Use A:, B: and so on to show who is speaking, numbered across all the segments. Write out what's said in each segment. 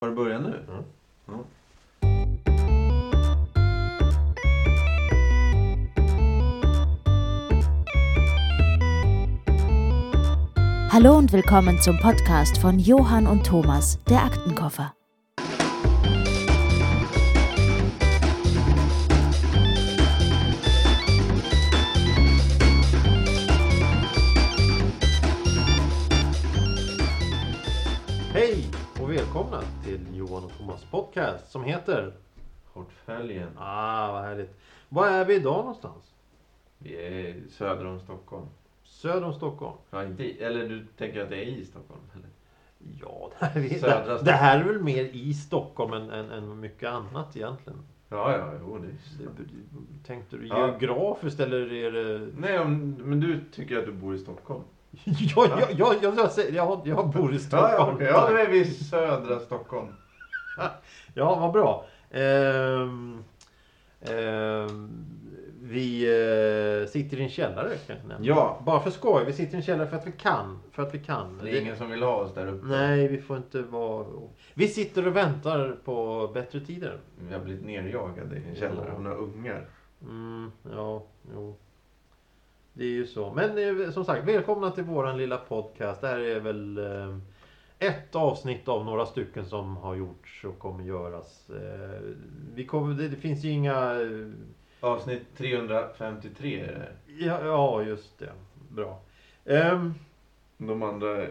A: Har du börjat nu?
B: Mm.
A: Ja.
C: Hallo und willkommen zum Podcast von Johann und Thomas, der Aktenkoffer.
B: Hej och välkomna Thomas podcast som heter...
A: Portföljen.
B: Ah, vad härligt. Var är vi idag någonstans?
A: Vi är söder om Stockholm.
B: Söder om Stockholm?
A: Ja, inte i, eller du tänker att det är i Stockholm? Eller?
B: Ja, det här, är,
A: Södra
B: det,
A: Stockholm.
B: det här är väl mer i Stockholm än, än, än mycket annat egentligen.
A: Ja, ja, jo, det är
B: Det- Tänkte du
A: Ja.
B: geografiskt eller är det...
A: Nej, om, men du tycker att du bor i Stockholm?
B: Ja, jag, jag, jag, jag, säger- jag, jag bor i Stockholm.
A: Ja, ja, okej. ja, då är vi i södra Stockholm.
B: Ja, vad bra. Ehm, ehm, vi eh, sitter i en källare kan jag nämna.
A: Ja.
B: Bara för skoj. Vi sitter i en källare för att vi kan. För att vi kan.
A: Det är ingen som vill ha oss där uppe.
B: Nej, vi får inte vara... Vi sitter och väntar på bättre tider.
A: Vi har blivit nerjagade i en källare av några ungar.
B: Mm, ja, jo. Det är ju så. Men eh, som sagt, välkomna till våran lilla podcast. Det här är väl eh, ett avsnitt av några stycken som har gjorts och kommer göras. Eh, vi kommer, det, det finns ju inga... eh,
A: Avsnitt 353 är det.
B: Ja, ja just det. Bra. Ehm,
A: De andra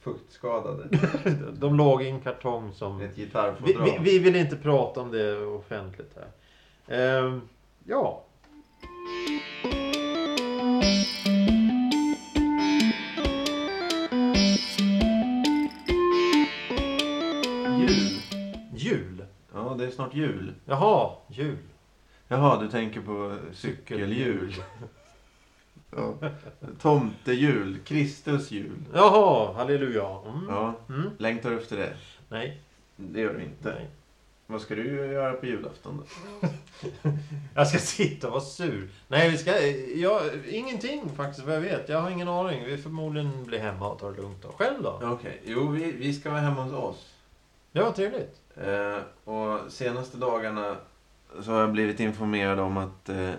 A: fuktskadade.
B: de låg i en kartong som...
A: Ett
B: Vi,
A: gitarrfodral.
B: vi, vi vill inte prata om det offentligt här. Ehm, ja.
A: Är snart jul.
B: Jaha, jul.
A: Jaha, du tänker på cykelhjul. Ja. Tomtejul, Kristus jul.
B: Jaha, halleluja. Mm.
A: Ja,
B: Mm.
A: längtar du efter det?
B: Nej.
A: Det gör du inte.
B: Nej.
A: Vad ska du göra på julafton då?
B: Jag ska sitta och vara sur. Nej, vi ska... Jag, ingenting faktiskt vad jag vet. Jag har ingen aning. Vi förmodligen blir hemma och tar det lugnt. Då. Själv då?
A: Okej, jo vi, vi ska vara hemma hos oss.
B: Ja, trevligt.
A: Eh, och senaste dagarna så har jag blivit informerad om att eh,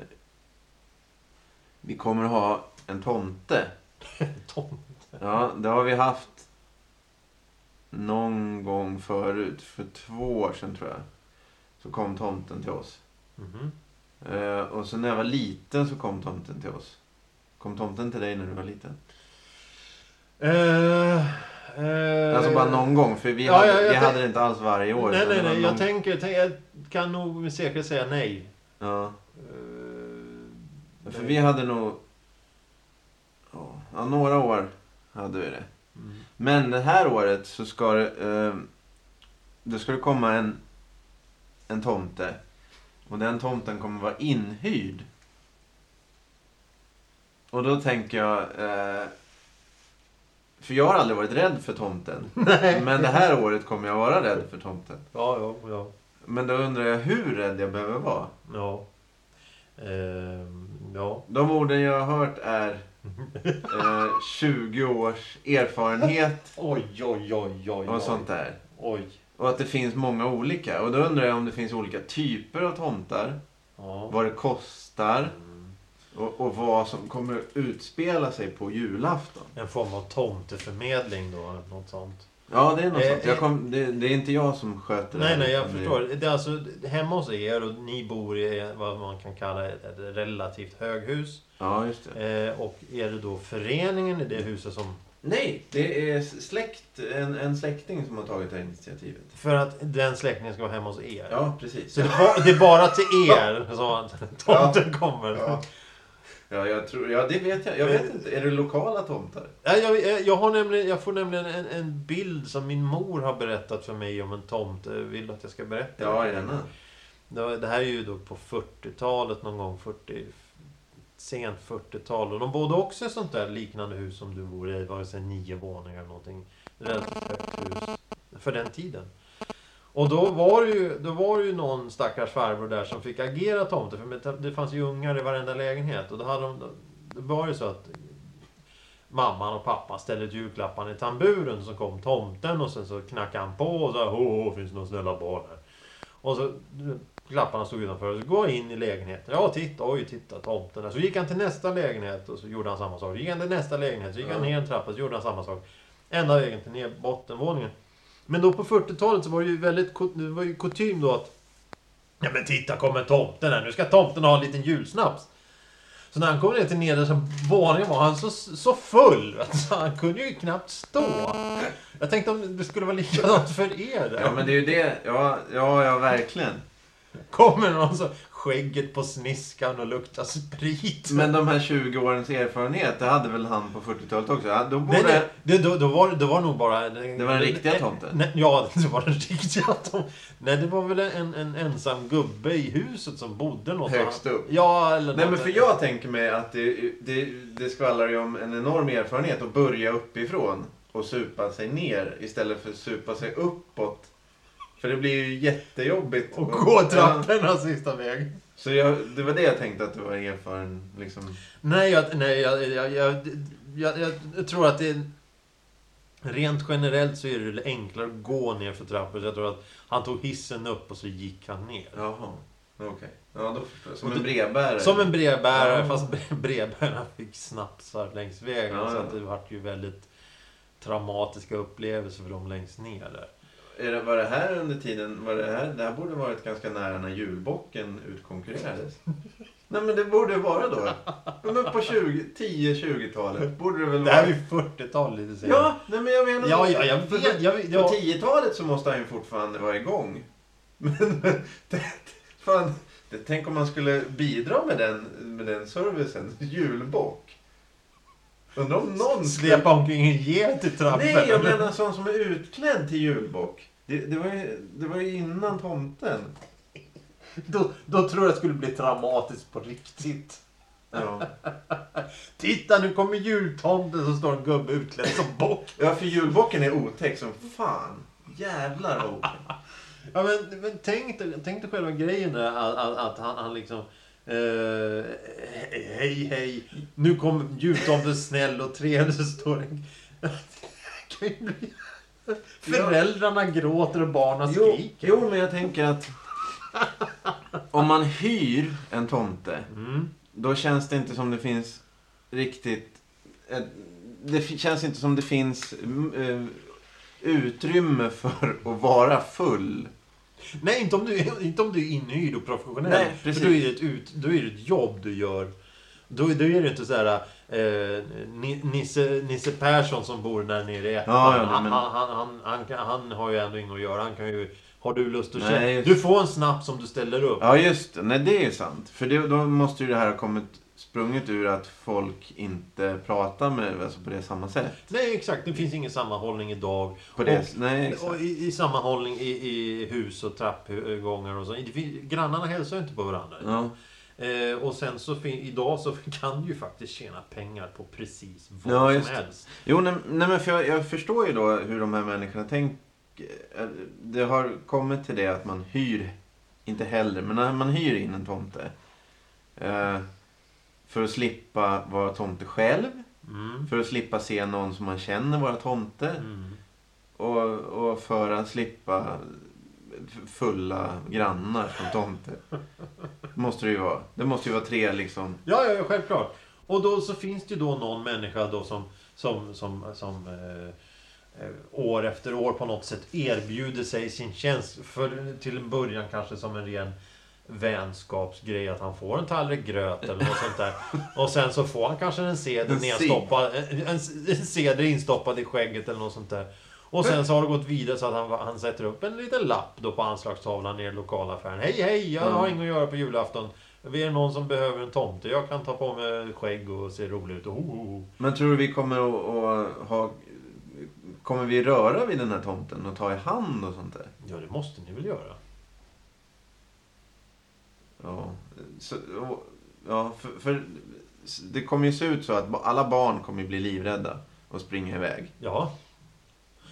A: vi kommer att ha en tomte.
B: Tom.
A: Ja, det har vi haft någon gång förut. För två år sedan tror jag. Så kom tomten till oss.
B: Mhm.
A: Eh, och så när jag var liten så kom tomten till oss. Kom tomten till dig när du var liten?
B: Eh,
A: Alltså bara någon gång, för vi,
B: ja,
A: hade,
B: jag
A: vi hade det inte alls varje år.
B: Nej, nej,
A: det
B: nej. Jag
A: någon-
B: tänker, tänk, jag kan nog med säkerhet säga nej.
A: Ja,
B: Eh,
A: för
B: nej.
A: vi hade nog... Ja, några år hade vi det.
B: Mm.
A: Men det här året så ska det... Eh, då ska det komma en, en tomte. Och den tomten kommer vara inhyrd. Och då tänker jag... Eh, för jag har aldrig varit rädd för tomten.
B: Nej.
A: Men det här året kommer jag vara rädd för tomten.
B: Ja, ja, ja.
A: Men då undrar jag hur rädd jag behöver vara.
B: Ja. Ehm, ja.
A: De orden jag har hört är eh, 20 års erfarenhet
B: Oj, oj, oj, oj.
A: och sånt där.
B: Oj.
A: Och att det finns många olika. Och då undrar jag om det finns olika typer av tomtar.
B: Ja.
A: Vad det kostar. Och, och vad som kommer utspela sig på julafton.
B: En form av tomteförmedling då, något sånt.
A: Ja, det är något
B: Eh,
A: sånt. Jag kom, det, det är inte jag som sköter det
B: Nej, nej, jag
A: det-
B: förstår. Det är alltså hemma hos er och ni bor i vad man kan kalla ett relativt höghus.
A: Ja, just det.
B: Eh, och är det då föreningen i det huset som...
A: Nej, det är släkt, en, en släkting som har tagit det här initiativet.
B: För att den släktingen ska vara hemma hos er.
A: Ja, precis.
B: Så det, är bara till er som att tomten kommer.
A: Ja. Ja, jag tror, ja, det vet jag. Jag vet inte. Är det lokala tomtar?
B: Ja, jag, jag, har nämligen, jag får nämligen en, en bild som min mor har berättat för mig om en tomte. Vill att jag ska berätta?
A: Ja, gärna.
B: Det, här är ju då på 40-talet någon gång. 40, sent 40-tal. Och de bodde också i sånt där liknande hus som du bor i. Det var så här nio våningar eller någonting. Relativt högt hus. För den tiden. Och då var, det ju, då var det ju någon stackars farbror där som fick agera tomte. För det fanns ju ungar i varenda lägenhet. Och då hade de... Det var ju så att mamman och pappan ställer ut julklapparna i tamburen. Så kom tomten och sen så knackade han på och sa Hå, hå, finns det några snälla barn här? Och så klapparna stod utanför så går in i lägenheten. Ja, titta, oj, titta, tomten. Så gick han till nästa lägenhet och så gjorde han samma sak. Så gick han till nästa lägenhet, så gick han ner en trappa så gjorde han samma sak. Ända vägen till ner bottenvåningen. Men då på 40-talet så var det ju väldigt det var ju kutym då att Ja men titta kommer tomten här, nu ska tomten ha en liten julsnaps. Så när han kom ner till nedersta våningen var han så, så full så han kunde ju knappt stå. Jag tänkte om det skulle vara likadant för er där.
A: Ja men det är ju det. Ja, ja, ja verkligen.
B: Kommer någon så skägget på sniskan och luktar sprit.
A: Men de här 20 årens erfarenhet, det hade väl han på 40-talet också? Då borde...
B: Nej, nej, det, då, då, var, det var nog bara...
A: Det var den riktiga tomten?
B: Nej, ja, det var den riktiga tomten. Nej, det var väl en, en ensam gubbe i huset som bodde något
A: Högst upp?
B: Ja, eller
A: Nej
B: något.
A: men för jag tänker mig att det, det, det skvallrar ju om en enorm erfarenhet att börja uppifrån och supa sig ner istället för att supa sig uppåt. För det blir ju jättejobbigt.
B: Och gå trapporna sista vägen.
A: Så jag, det var det jag tänkte att du var erfaren liksom.
B: Nej, jag, nej jag, jag, jag, jag, tror att det. Rent generellt så är det enklare att gå ner för trappor. Så jag tror att han tog hissen upp och så gick han ner.
A: Jaha, okej. Ja då. Som en brevbärare.
B: Som en brevbärare,
A: Ja.
B: fast bre- brevbärarna fick snapsar längs vägen.
A: Ja,
B: Så
A: ja.
B: att det vart ju väldigt traumatiska upplevelser för dem längst ner där.
A: Är det, var det här under tiden, var det här, det här borde varit ganska nära när julbocken utkonkurrerades. Nej men det borde vara då. Men på 20 10-20-talet borde det väl
B: Det här
A: vara.
B: är ju 40-tal lite senare.
A: Ja, nej men jag menar...
B: Ja, ja, jag vet. Jag, vet-
A: På
B: jag,
A: 10-talet så måste han ju fortfarande vara igång. Men, det, fan, det, tänk om man skulle bidra med den, med den servicen. Julbock. Undrar om någon...
B: Släpa omkring en get i trappen.
A: Nej, jag menar sån som är utklädd till julbock. Det, det, var ju, det var ju innan tomten.
B: Då, då tror jag det skulle bli traumatiskt på riktigt.
A: Ja.
B: Titta, nu kommer jultomten så står en gubbe utklädd som bock.
A: ja, för julbocken är otäck som fan. Jävlar vad otäck.
B: Ja, men, men tänk, tänk dig själva grejen där, att, att, att han, han liksom... Eh, hej, hej. Nu kommer jultomten snäll och trevlig. Så står det... kan ju bli- Föräldrarna gråter och barnen
A: Jo,
B: skriker.
A: jo, men jag tänker att om man hyr en tomte,
B: Mm.
A: då känns det inte som det finns riktigt... eh, Det känns inte som det finns mm, eh, utrymme för att vara full.
B: Nej, inte om, du, inte om du är inhyrd och professionell.
A: Nej, precis.
B: För då är, det ett ut, då är det ett jobb du gör. Då, då är det inte så här... Eh, Ni- Nisse, Nisse Persson som bor där nere i ettan.
A: Ja, ja,
B: han,
A: men-
B: han, han, han, han, har ju ändå inget att göra. Han kan ju... Har du lust att köpa?
A: just-
B: Du får en snaps om du ställer upp.
A: Ja, just det. Nej, det är sant. För det, då måste ju det här ha kommit sprunget ur att folk inte pratar med alltså på det samma sätt.
B: Nej, exakt. Det finns ingen sammanhållning idag.
A: På det,
B: Och-
A: nej, exakt.
B: Och i, I sammanhållning i, i hus och trappgångar och så. Det finns, grannarna hälsar ju inte på varandra.
A: Ja.
B: Eh, och sen så idag så kan du ju faktiskt tjäna pengar på precis vad
A: Ja, just
B: som
A: det.
B: helst.
A: Jo, nej, nej men för jag, jag förstår ju då hur de här människorna tänker. Eh, Det har kommit till det att man hyr, inte heller, men när man hyr in en tomte. Eh, för att slippa vara tomte själv.
B: Mm.
A: För att slippa se någon som man känner vara tomte.
B: Mm.
A: Och, och för att slippa fulla grannar som tomte. Måste det ju vara. Det måste ju vara tre liksom.
B: Ja, ja, ja, självklart. Och då så finns det ju då någon människa då som, som, som, som eh, eh, år efter år på något sätt erbjuder sig sin tjänst. För, till en början kanske som en ren vänskapsgrej att han får en tallrik gröt eller något sånt där. Och sen så får han kanske en sedel
A: En
B: en, en, en sedel instoppad i skägget eller något sånt där. Och sen så har det gått vidare så att han, han sätter upp en liten lapp då på anslagstavlan i lokalaffären. Hej hej, jag har
A: Mm.
B: inget att göra på julafton. Vi är någon som behöver en tomte. Jag kan ta på mig skägg och se rolig ut. Oh, oh, oh.
A: Men tror du vi kommer att, ha... Kommer vi röra vid den här tomten och ta i hand och sånt där?
B: Ja, det måste ni väl göra?
A: Ja, så, och- ja för, för det kommer ju se ut så att alla barn kommer bli livrädda och springa iväg.
B: Ja.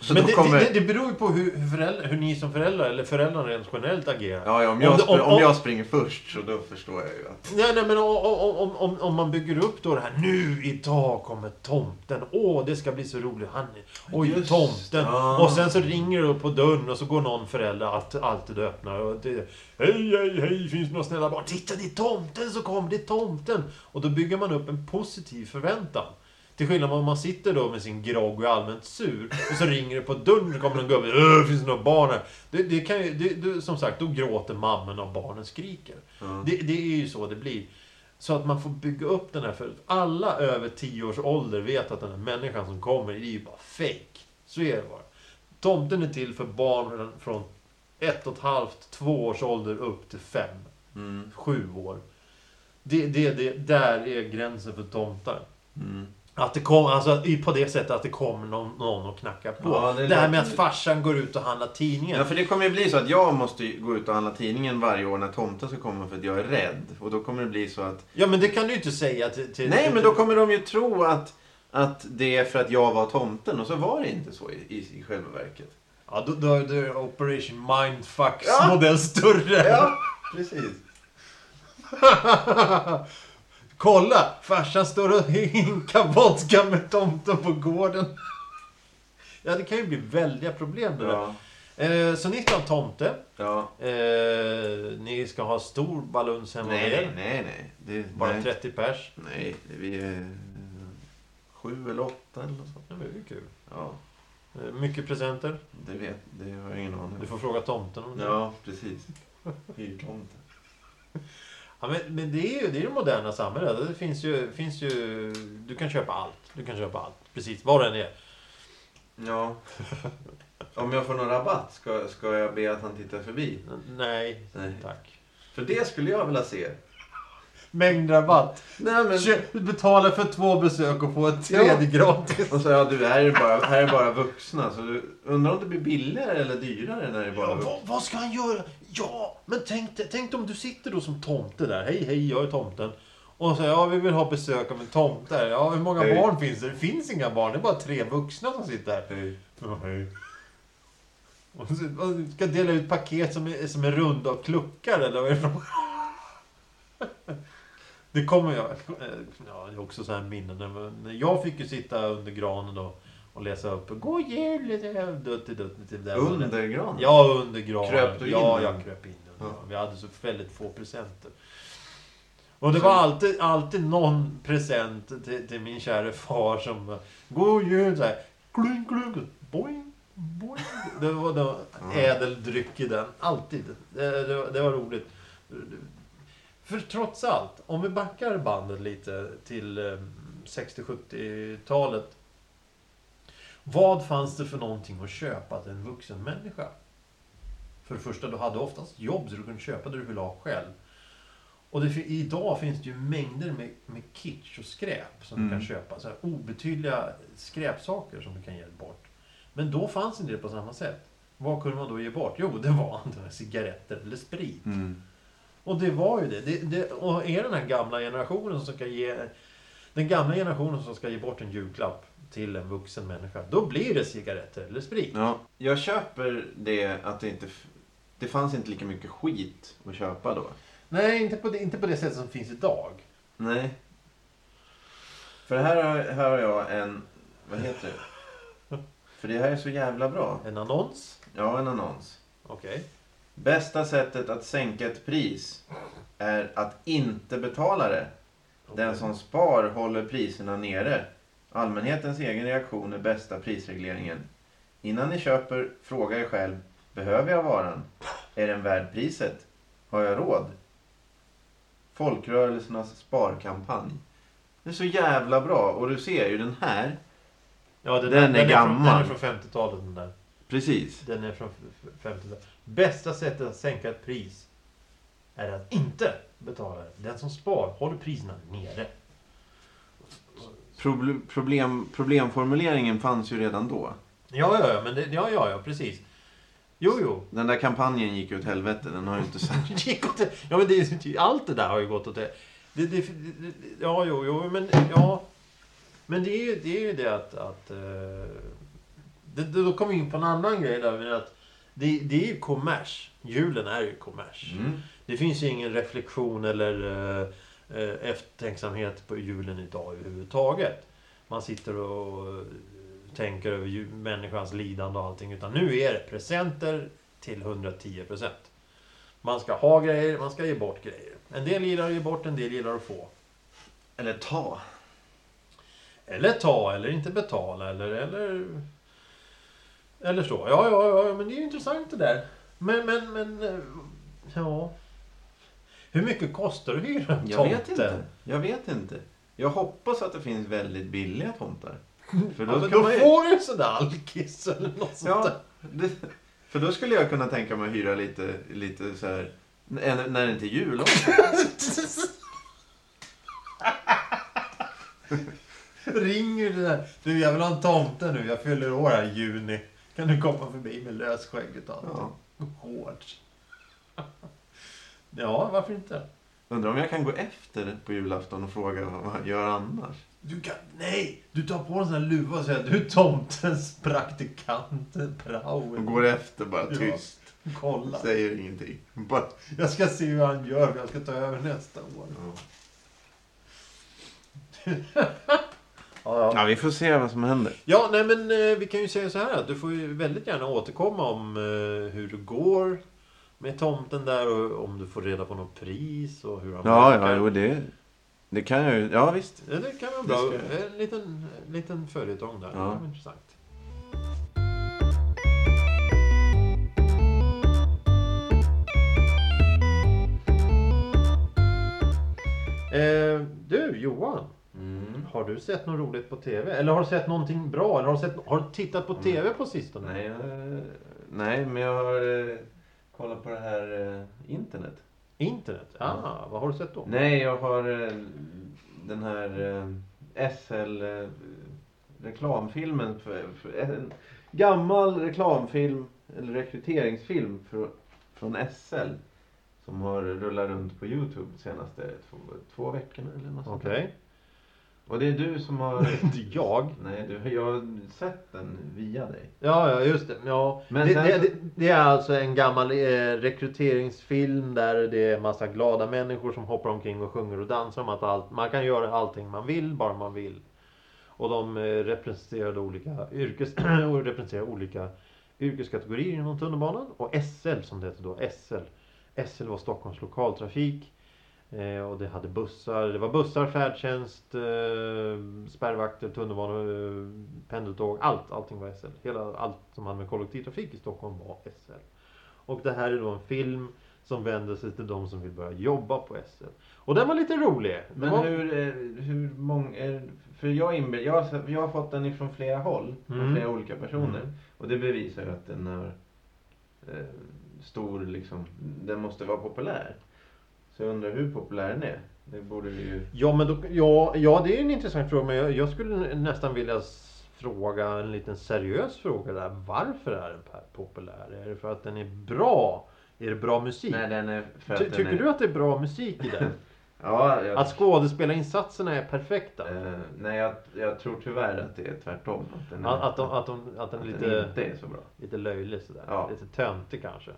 A: Så
B: Men det,
A: kommer...
B: det, det beror ju på hur, föräldrar, hur ni som föräldrar, eller föräldrarna rent generellt agerar.
A: Ja, ja, om,
B: Om
A: jag spr-
B: om-
A: om jag springer först så då förstår jag ju att...
B: Nej, nej, men om, om, om, om, om man bygger upp då det här Nu idag kommer tomten. Åh, det ska bli så roligt. Han, oj,
A: Just,
B: tomten.
A: ja.
B: Och sen så ringer det på dörren och så går någon förälder alltid, alltid öppnar. Och det, hej, hej, hej, finns det några snälla barn? Titta, det är tomten som kommer, det är tomten. Och då bygger man upp en positiv förväntan. Till skillnad från om man sitter då med sin grogg och är allmänt sur och så ringer det på dörren och kommer en gubbe. "Åh, Finns det några barn här? Det, det kan ju, det, det, som sagt, då gråter mamman och barnen skriker.
A: Ja.
B: Det, det är ju så det blir. Så att man får bygga upp den här för alla över 10 års ålder vet att den här människan som kommer, det är ju bara fake. Så är det bara. Tomten är till för barn från ett och ett halvt, två års ålder upp till fem,
A: Mm.
B: sju år. Det, det, det, där är gränsen för tomtar.
A: Mm.
B: Att det kommer, alltså på det sättet att det kommer någon, någon och knackar på.
A: Ja, det
B: det, här med att farsan går ut och handlar tidningen.
A: Ja, för det kommer ju bli så att jag måste gå ut och handla tidningen varje år när tomten ska komma för att jag är rädd. Och då kommer det bli så att...
B: Ja, men det kan du ju inte säga till... till
A: Nej,
B: till,
A: men då kommer de ju tro att, att det är för att jag var tomten. Och så var det inte så i, i, i själva verket.
B: Ja, då, då, då är Operation Mindfucks
A: Ja.
B: modell större.
A: Ja, precis.
B: Kolla! Farsan står och hinkar vodka med tomten på gården. Ja, det kan ju bli väldiga problem det där.
A: Ja,
B: Eh, så ni ska ha en tomte.
A: ja.
B: Eh, ni ska ha stor baluns hemma
A: Nej, nej,
B: er.
A: nej, nej. Det,
B: Bara
A: nej.
B: 30 pers.
A: Nej, vi är eh, sju eller åtta eller något sånt.
B: Ja, det är kul.
A: Ja,
B: mycket presenter.
A: det vet det har jag ingen aning
B: Du
A: om.
B: får fråga tomten om det.
A: Ja, precis. Hyrtomten.
B: Ja, men, men det är ju det, är det moderna samhället. Det finns ju, finns ju... Du kan köpa allt. Du kan köpa allt. Precis, vad det än är.
A: Ja. Om jag får någon rabatt, ska, ska jag be att han tittar förbi?
B: Nej,
A: Nej.
B: tack.
A: För det skulle jag vilja se.
B: Mängdrabatt.
A: Nej, men...
B: Betala för två besök och få ett tredje gratis.
A: Och så, ja, du, här är, bara, här är bara vuxna. Så du, undrar om det blir billigare eller dyrare när det är bara
B: Ja,
A: vuxna?
B: vad, vad ska han göra? Ja, men tänk, tänk om du sitter då som tomte där. Hej, hej, jag är tomten. Och säger ja, vi vill ha besök av en tomte. här. Ja, hur många
A: Hej.
B: barn finns det? Det finns inga barn. Det är bara tre vuxna som sitter här.
A: Hej.
B: Ja, hej. Och så, och du ska dela ut paket som är, som är runda och kluckar eller vad är det Det kommer jag... Ja, det är också så här minnen. Jag fick ju sitta under granen då och läsa upp God jul! Det.
A: Under gran?
B: Ja, under granen.
A: Kröp du in
B: Ja, jag kröp in.
A: Ja.
B: Vi hade så väldigt få presenter. Och det var alltid, alltid någon present till, till min kära far som God jul! Så här, klunk, klunk, boing, boing. Det var då ädel dryck i den. Alltid. Det, det, var- det var roligt. För trots allt, om vi backar bandet lite till eh, 60-70-talet. Vad fanns det för någonting att köpa till en vuxen människa? För det första, du hade oftast jobb så du kunde köpa det du ville ha själv. Och det, idag finns det ju mängder med, med kitsch och skräp som
A: Mm.
B: du kan köpa. Så här obetydliga skräpsaker som du kan ge bort. Men då fanns inte det på samma sätt. Vad kunde man då ge bort? Jo, det var antingen cigaretter eller sprit.
A: Mm.
B: Och det var ju det. det, det och är den här gamla generationen som ska ge... Den gamla generationen som ska ge bort en julklapp till en vuxen människa. Då blir det cigaretter eller sprit.
A: Ja, jag köper det att det inte... Det fanns inte lika mycket skit att köpa då.
B: Nej, inte på, det, inte på det sättet som finns idag.
A: Nej. För här har, här har jag en... Vad heter det? För det här är så jävla bra.
B: En annons.
A: Ja, en annons.
B: Okej.
A: Bästa sättet att sänka ett pris är att inte betala det. Den som spar håller priserna nere. Allmänhetens egen reaktion är bästa prisregleringen. Innan ni köper, fråga er själv. Behöver jag varan? Är den värd priset? Har jag råd? Folkrörelsernas sparkampanj. Det är så jävla bra. Och du ser ju den här.
B: Ja, den,
A: Den är
B: Från,
A: gammal.
B: den är från 50-talet den där.
A: Precis.
B: Den är från 50-talet. Bästa sättet att sänka ett pris är att inte betala det. Den som spar håller priserna nere.
A: Proble- problem, problemformuleringen fanns ju redan då.
B: Ja, ja, ja, men det, ja, ja, ja, precis. Jo, jo.
A: Den där kampanjen gick ju åt helvete. Den har ju inte
B: gick åt, ja, men det, allt det där har ju gått åt det. det, det, det ja, jo, jo, men ja. Men det är ju det, är ju det att, att eh, Det, det, då kommer vi in på en annan grej där. med Att det, det är ju kommers. Julen är ju kommers.
A: Mm.
B: Det finns ju ingen reflektion eller eh, eh, eftertänksamhet på julen idag överhuvudtaget. Man sitter och eh, tänker över människans lidande och allting. Utan nu är det presenter till 110%. Man ska ha grejer, man ska ge bort grejer. En del gillar att ge bort, en del gillar att få.
A: Eller ta.
B: Eller ta, eller inte betala, eller... Eller, eller så. Ja, ja, ja, men det är ju intressant det där. Men, men, men... eh, Ja... Hur mycket kostar det att hyra en
A: Jag vet inte. Jag vet inte. Jag hoppas att det finns väldigt billiga tomtar. För
B: Ja,
A: då,
B: men
A: ska
B: då
A: man
B: får du en sån där alkis eller något sånt
A: Ja, det, för då skulle jag kunna tänka mig att hyra lite, lite så här när när det inte är jul.
B: Ringer du där. Du, jag vill ha en tomte nu. Jag fyller år här i juni. Kan du komma förbi med lösskägget och allting? Hårt. Ja, varför inte?
A: Undrar om jag kan gå efter på julafton och fråga vad man gör annars.
B: Du kan... Nej! Du tar på en sån här luva och säger du är tomtens praktikant, prao.
A: Och går efter bara
B: Ja.
A: tyst.
B: Kolla.
A: Säger ingenting. Bara,
B: Jag ska se hur han gör, jag ska ta över nästa år.
A: ja.
B: Ja,
A: ja, vi får se vad som händer.
B: Ja, nej men eh, vi kan ju säga så här att du får ju väldigt gärna återkomma om eh, hur det går med tomten där och om du får reda på något pris och hur han
A: Ja,
B: verkar.
A: ja, jo, det, det kan jag ju. Ja, visst.
B: Ja, det kan vara
A: Det
B: bra. En liten, en liten följetong där.
A: Ja.
B: Intressant. Eh, du, Johan.
A: Mm.
B: Har du sett något roligt på TV? Eller har du sett någonting bra? Eller har du, sett, har du tittat på TV på sistone?
A: Nej, jag, nej, men jag har eh, kollat på det här eh, internet.
B: Internet? Ah, vad har du sett då?
A: Nej, jag har eh, den här eh, SL eh, för, en gammal reklamfilm, eller rekryteringsfilm för, från SL. Som har rullat runt på Youtube de senaste två, två veckorna eller något sånt där.
B: Okej.
A: Och det är du som har...
B: Inte jag.
A: Nej, du, jag har sett den via dig.
B: Ja, ja, just det. Ja.
A: Men
B: det,
A: sen
B: det, det, är alltså en gammal eh, rekryteringsfilm där det är massa glada människor som hoppar omkring och sjunger och dansar om att allt, man kan göra allting man vill, bara man vill. Och de eh, representerar då olika yrkes, och representerar olika yrkeskategorier inom tunnelbanan. Och SL som det heter då, SL. SL var Stockholms lokaltrafik. Eh, och det hade bussar, det var bussar, färdtjänst, eh, spärrvakter, tunnelbana, eh, pendeltåg, allt, allting var SL. Hela, allt som hade med kollektivtrafik i Stockholm var SL. Och det här är då en film som vänder sig till de som vill börja jobba på SL. Och den var lite rolig. Det
A: Men
B: var,
A: hur, hur många... För jag, inbill, jag, har- jag har fått den ifrån flera håll. Från
B: Mm.
A: flera olika personer.
B: Mm.
A: Och det bevisar ju att den är eh, stor liksom. Den måste vara populär. Så jag undrar hur populär den är. Det borde vi ju...
B: Ja, men då, ja, ja, det är en intressant fråga. Men jag, jag skulle nästan vilja fråga en liten seriös fråga där. Varför är den populär? Är det för att den är bra? Är det bra musik?
A: Nej, den är för att
B: Ty,
A: den
B: tycker
A: är...
B: du att det är bra musik i den?
A: Ja, jag,
B: Att skådespelarinsatserna är perfekta?
A: eh, nej, jag, jag tror tyvärr att det är tvärtom. Att den, är,
B: Att, att, de, att, de, att den är
A: att
B: lite,
A: den inte är så bra.
B: lite löjlig sådär?
A: Ja.
B: Lite töntig kanske?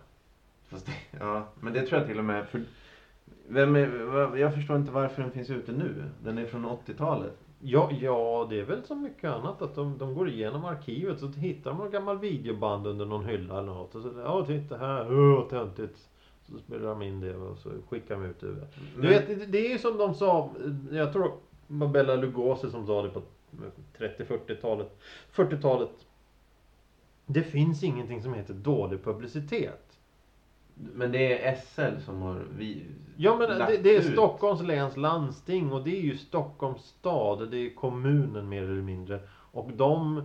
A: Fast ja, men det tror jag till och med. För, vem är, jag förstår inte varför den finns ute nu. Den är från 80-talet.
B: Ja, ja, det är väl som mycket annat att de, de går igenom arkivet så hittar de någon gammal videoband under någon hylla eller något. Och så, ja titta här, åh töntigt. Så spelar de in det och så skickar de ut det. Du
A: Men-
B: vet, det, det är ju som de sa, jag tror det var Bella Lugosi som sa det på 30-40-talet. 40-talet. Det finns ingenting som heter dålig publicitet.
A: Men det är SL som har vi,
B: Ja men det, det är. Stockholms läns landsting och det är ju Stockholms stad. Det är kommunen mer eller mindre. Och de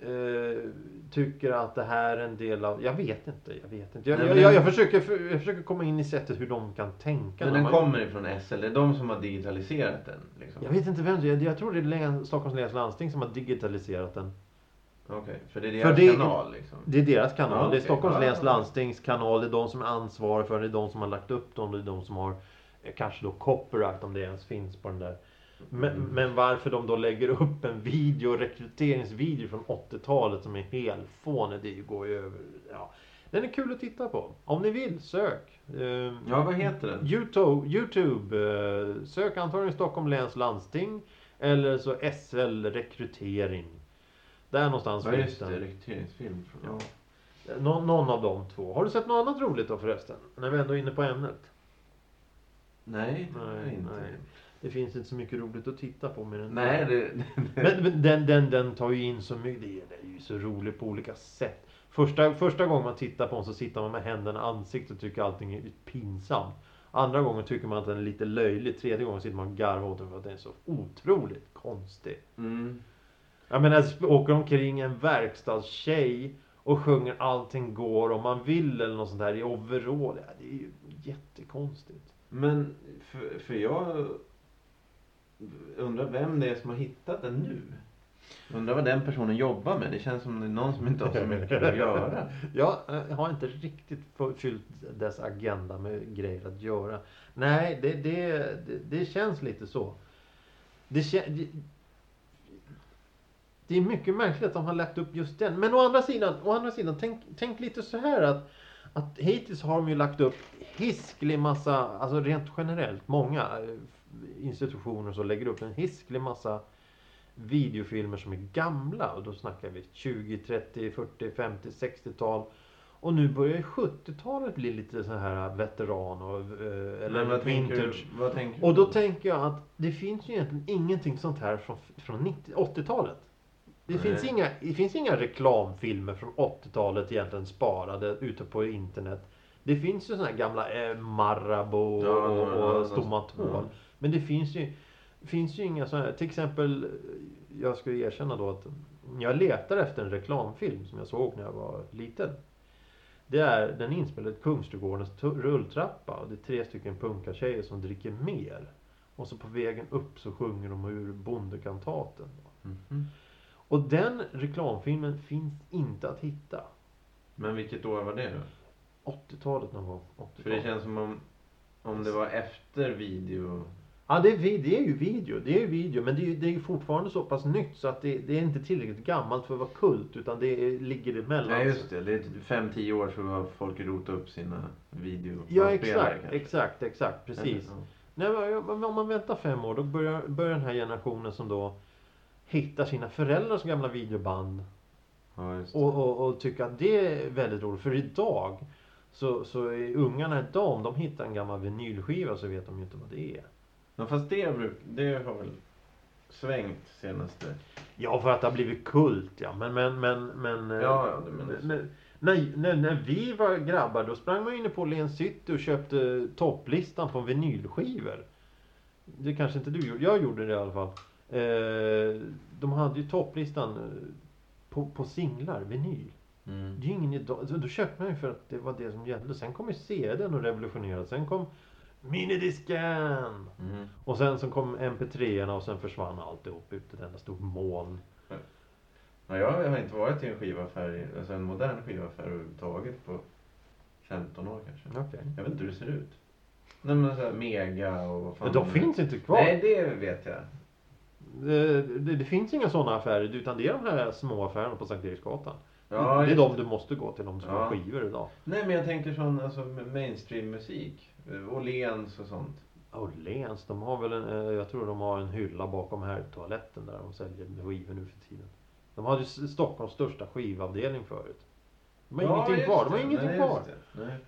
B: eh, tycker att det här är en del av... Jag vet inte. Jag vet inte. Jag,
A: Nej,
B: jag, jag, jag, försöker, jag försöker komma in i sättet hur de kan tänka.
A: Men den
B: man-
A: kommer ifrån SL. Det är de som har digitaliserat den. Liksom.
B: Jag vet inte vem det är. Jag tror det är Stockholms läns landsting som har digitaliserat den.
A: Okej, för det är deras
B: det-
A: kanal liksom.
B: Det är deras kanal.
A: Ja,
B: Det är. Stockholms läns landstings kanal. Det är de som är ansvariga för det. Det är de som har lagt upp dem. Det är de som har eh, kanske då copyright om det ens finns på den där Men, men varför de då lägger upp en video, rekryteringsvideo från 80-talet som är helfånig, det går ju över. Ja. Den är kul att titta på. Om ni vill, sök. Eh,
A: Ja, vad heter den?
B: Youtube, Youtube eh, sök antagligen Stockholm läns landsting. Eller så SL rekrytering. Där någonstans
A: Ja,
B: finns
A: just det.
B: den.
A: Rekryteringsfilm. Ja.
B: Nå, någon av de två. Har du sett något annat roligt då förresten? När vi ändå är inne på ämnet.
A: Nej, det
B: Nej,
A: inte.
B: nej. Det finns inte så mycket roligt att titta på med den.
A: Nej, det...
B: Men, men den, den, den tar ju in så mycket. Det är, det ju så roligt på olika sätt. Första, första gången man tittar på den så sitter man med händerna i ansiktet och tycker allting är pinsamt. Andra gången tycker man att den är lite löjlig. Tredje gången sitter man och garvar åt den för att den är så otroligt konstig.
A: Mm.
B: Jag menar, åker omkring en verkstadstjej och sjunger Allting går om man vill eller något sånt där i overall. Ja, det är ju jättekonstigt.
A: Men, för, för jag undrar vem det är som har hittat den nu. Undrar vad den personen jobbar med. Det känns som det är någon som inte har så mycket att göra.
B: Jag eh, har inte riktigt fyllt dess agenda med grejer att göra. Nej, det, det, det, det känns lite så. Det, det, är mycket märkligt att de har lagt upp just den. Men å andra sidan, å andra sidan tänk, tänk lite så här att, att hittills har de ju lagt upp hisklig massa, alltså rent generellt, många eh, institutioner som lägger upp en hisklig massa videofilmer som är gamla. Och då snackar vi 20, 30, 40, 50, 60-tal. Och nu börjar ju 70-talet bli lite så här veteran och, eh, eller
A: Men vad tänker,
B: vintage.
A: vad tänker
B: Och då tänker jag att det finns ju egentligen ingenting sånt här från, från 90 80-talet. Det
A: Nej.
B: finns, inga, det finns inga reklamfilmer från 80-talet egentligen sparade ute på internet. Det finns ju såna här gamla eh, Marabou
A: Ja,
B: och,
A: ja, ja,
B: och
A: ja.
B: Stomatol. Men det finns ju, finns ju inga sådana här, till exempel, jag ska erkänna då att jag letar efter en reklamfilm som jag såg när jag var liten. Det är den är inspelad i Kungsträdgårdens rulltrappa och det är tre stycken punkartjejer som dricker mer. Och så på vägen upp så sjunger de ur Bondekantaten.
A: Mhm.
B: Och den reklamfilmen finns inte att hitta.
A: Men vilket år var det då?
B: 80-talet någon gång. 80
A: För det känns som om, om det var efter video.
B: Ja, det är, det är ju video. Det är ju video. Men det är ju, det är ju fortfarande så pass nytt så att det, det är inte tillräckligt gammalt för att vara kult. Utan det är, ligger emellan.
A: Nej just det, det är typ 5-10 år så har folk rotat upp sina video.
B: Ja, exakt. Exakt, exakt. Precis.
A: Ja.
B: Nej, men men om man väntar fem år då börjar, börjar den här generationen som då hittar sina föräldrars gamla videoband
A: Ja,
B: och, och, och tycker att det är väldigt roligt. För idag så, så är ungarna idag, om de hittar en gammal vinylskiva så vet de ju inte vad det är.
A: Ja, fast det, bruk- det har väl svängt senaste...
B: Ja, för att det har blivit kult ja. Men, men, men, men... eh,
A: Ja, ja, du menar så.
B: när, när, när, när vi var grabbar då sprang man inne på Åhléns City och köpte topplistan på vinylskivor. Det kanske inte du gjorde. Jag gjorde det i alla fall. Eh, de hade ju topplistan eh, på, på singlar, vinyl.
A: Mm.
B: Det är ju ingen idag. Då, då köpte man ju för att det var det som gällde. Sen kom ju CDn och revolutionerade. Sen kom minidisken.
A: Mm.
B: Och sen så kom MP3 och sen försvann alltihop ut i ett enda stort moln.
A: Ja, jag har inte varit i en skivaffär, alltså en modern skivaffär överhuvudtaget på 15 år kanske.
B: Okej.
A: Jag vet inte hur det ser ut. Nej men såhär Mega och vad fan
B: Men de finns inte kvar.
A: Nej det vet jag.
B: Det, det, det finns inga sådana affärer utan det är de här små affärerna på Sankt Eriksgatan.
A: Ja,
B: det är de du måste gå till om du ska ha
A: Ja.
B: skivor idag.
A: Nej men jag tänker sån alltså mainstream-musik. Eh, Åhléns och sånt.
B: Åhléns, de har väl en, eh, jag tror de har en hylla bakom här toaletten där de säljer skivor nu för tiden. De hade Stockholms största skivavdelning förut. De har ingenting
A: just
B: kvar, de har
A: det.
B: ingenting
A: Nej,
B: kvar.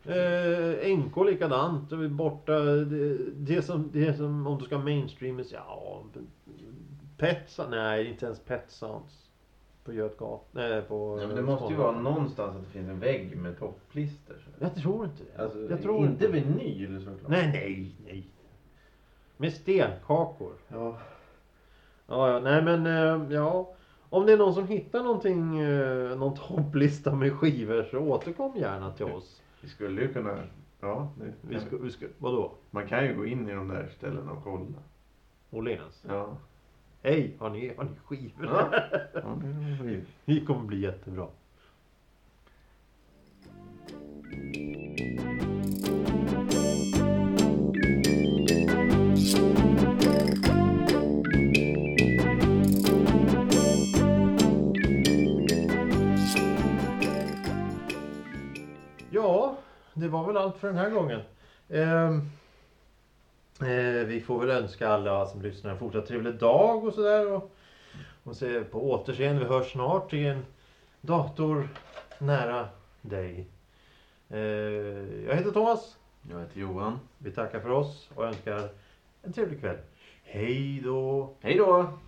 B: Eh, NK likadant, borta. Det, det, som, det som, om du ska mainstream, ja. Pet nej inte ens Pet Sounds. På Götgatan, nej på...
A: Ja, men det måste ju vara någonstans att det finns en vägg med topplistor.
B: Jag tror inte det.
A: Alltså,
B: jag tror
A: inte vinyl såklart.
B: Nej, nej, nej. Med stenkakor.
A: Ja.
B: Ja, ja, nej men eh, ja. Om det är någon som hittar någonting, eh, någon topplista med skivor så återkom gärna till oss.
A: Vi skulle ju kunna... Ja, det,
B: Vi ska, vi ska, vadå?
A: Man kan ju gå in i de där ställena och kolla.
B: Åhléns?
A: Ja.
B: Hej, har ni, har ni skivor?
A: Ja. ja ju-
B: Det kommer bli jättebra. Det var väl allt för den här gången. Ehm, eh, vi får väl önska alla som lyssnar en fortsatt trevlig dag och sådär. Och, och se på återseende. Vi hörs snart i en dator nära dig. Eh, jag heter Thomas.
A: Jag heter Johan.
B: Vi tackar för oss och önskar en trevlig kväll. Hej då!
A: Hej då!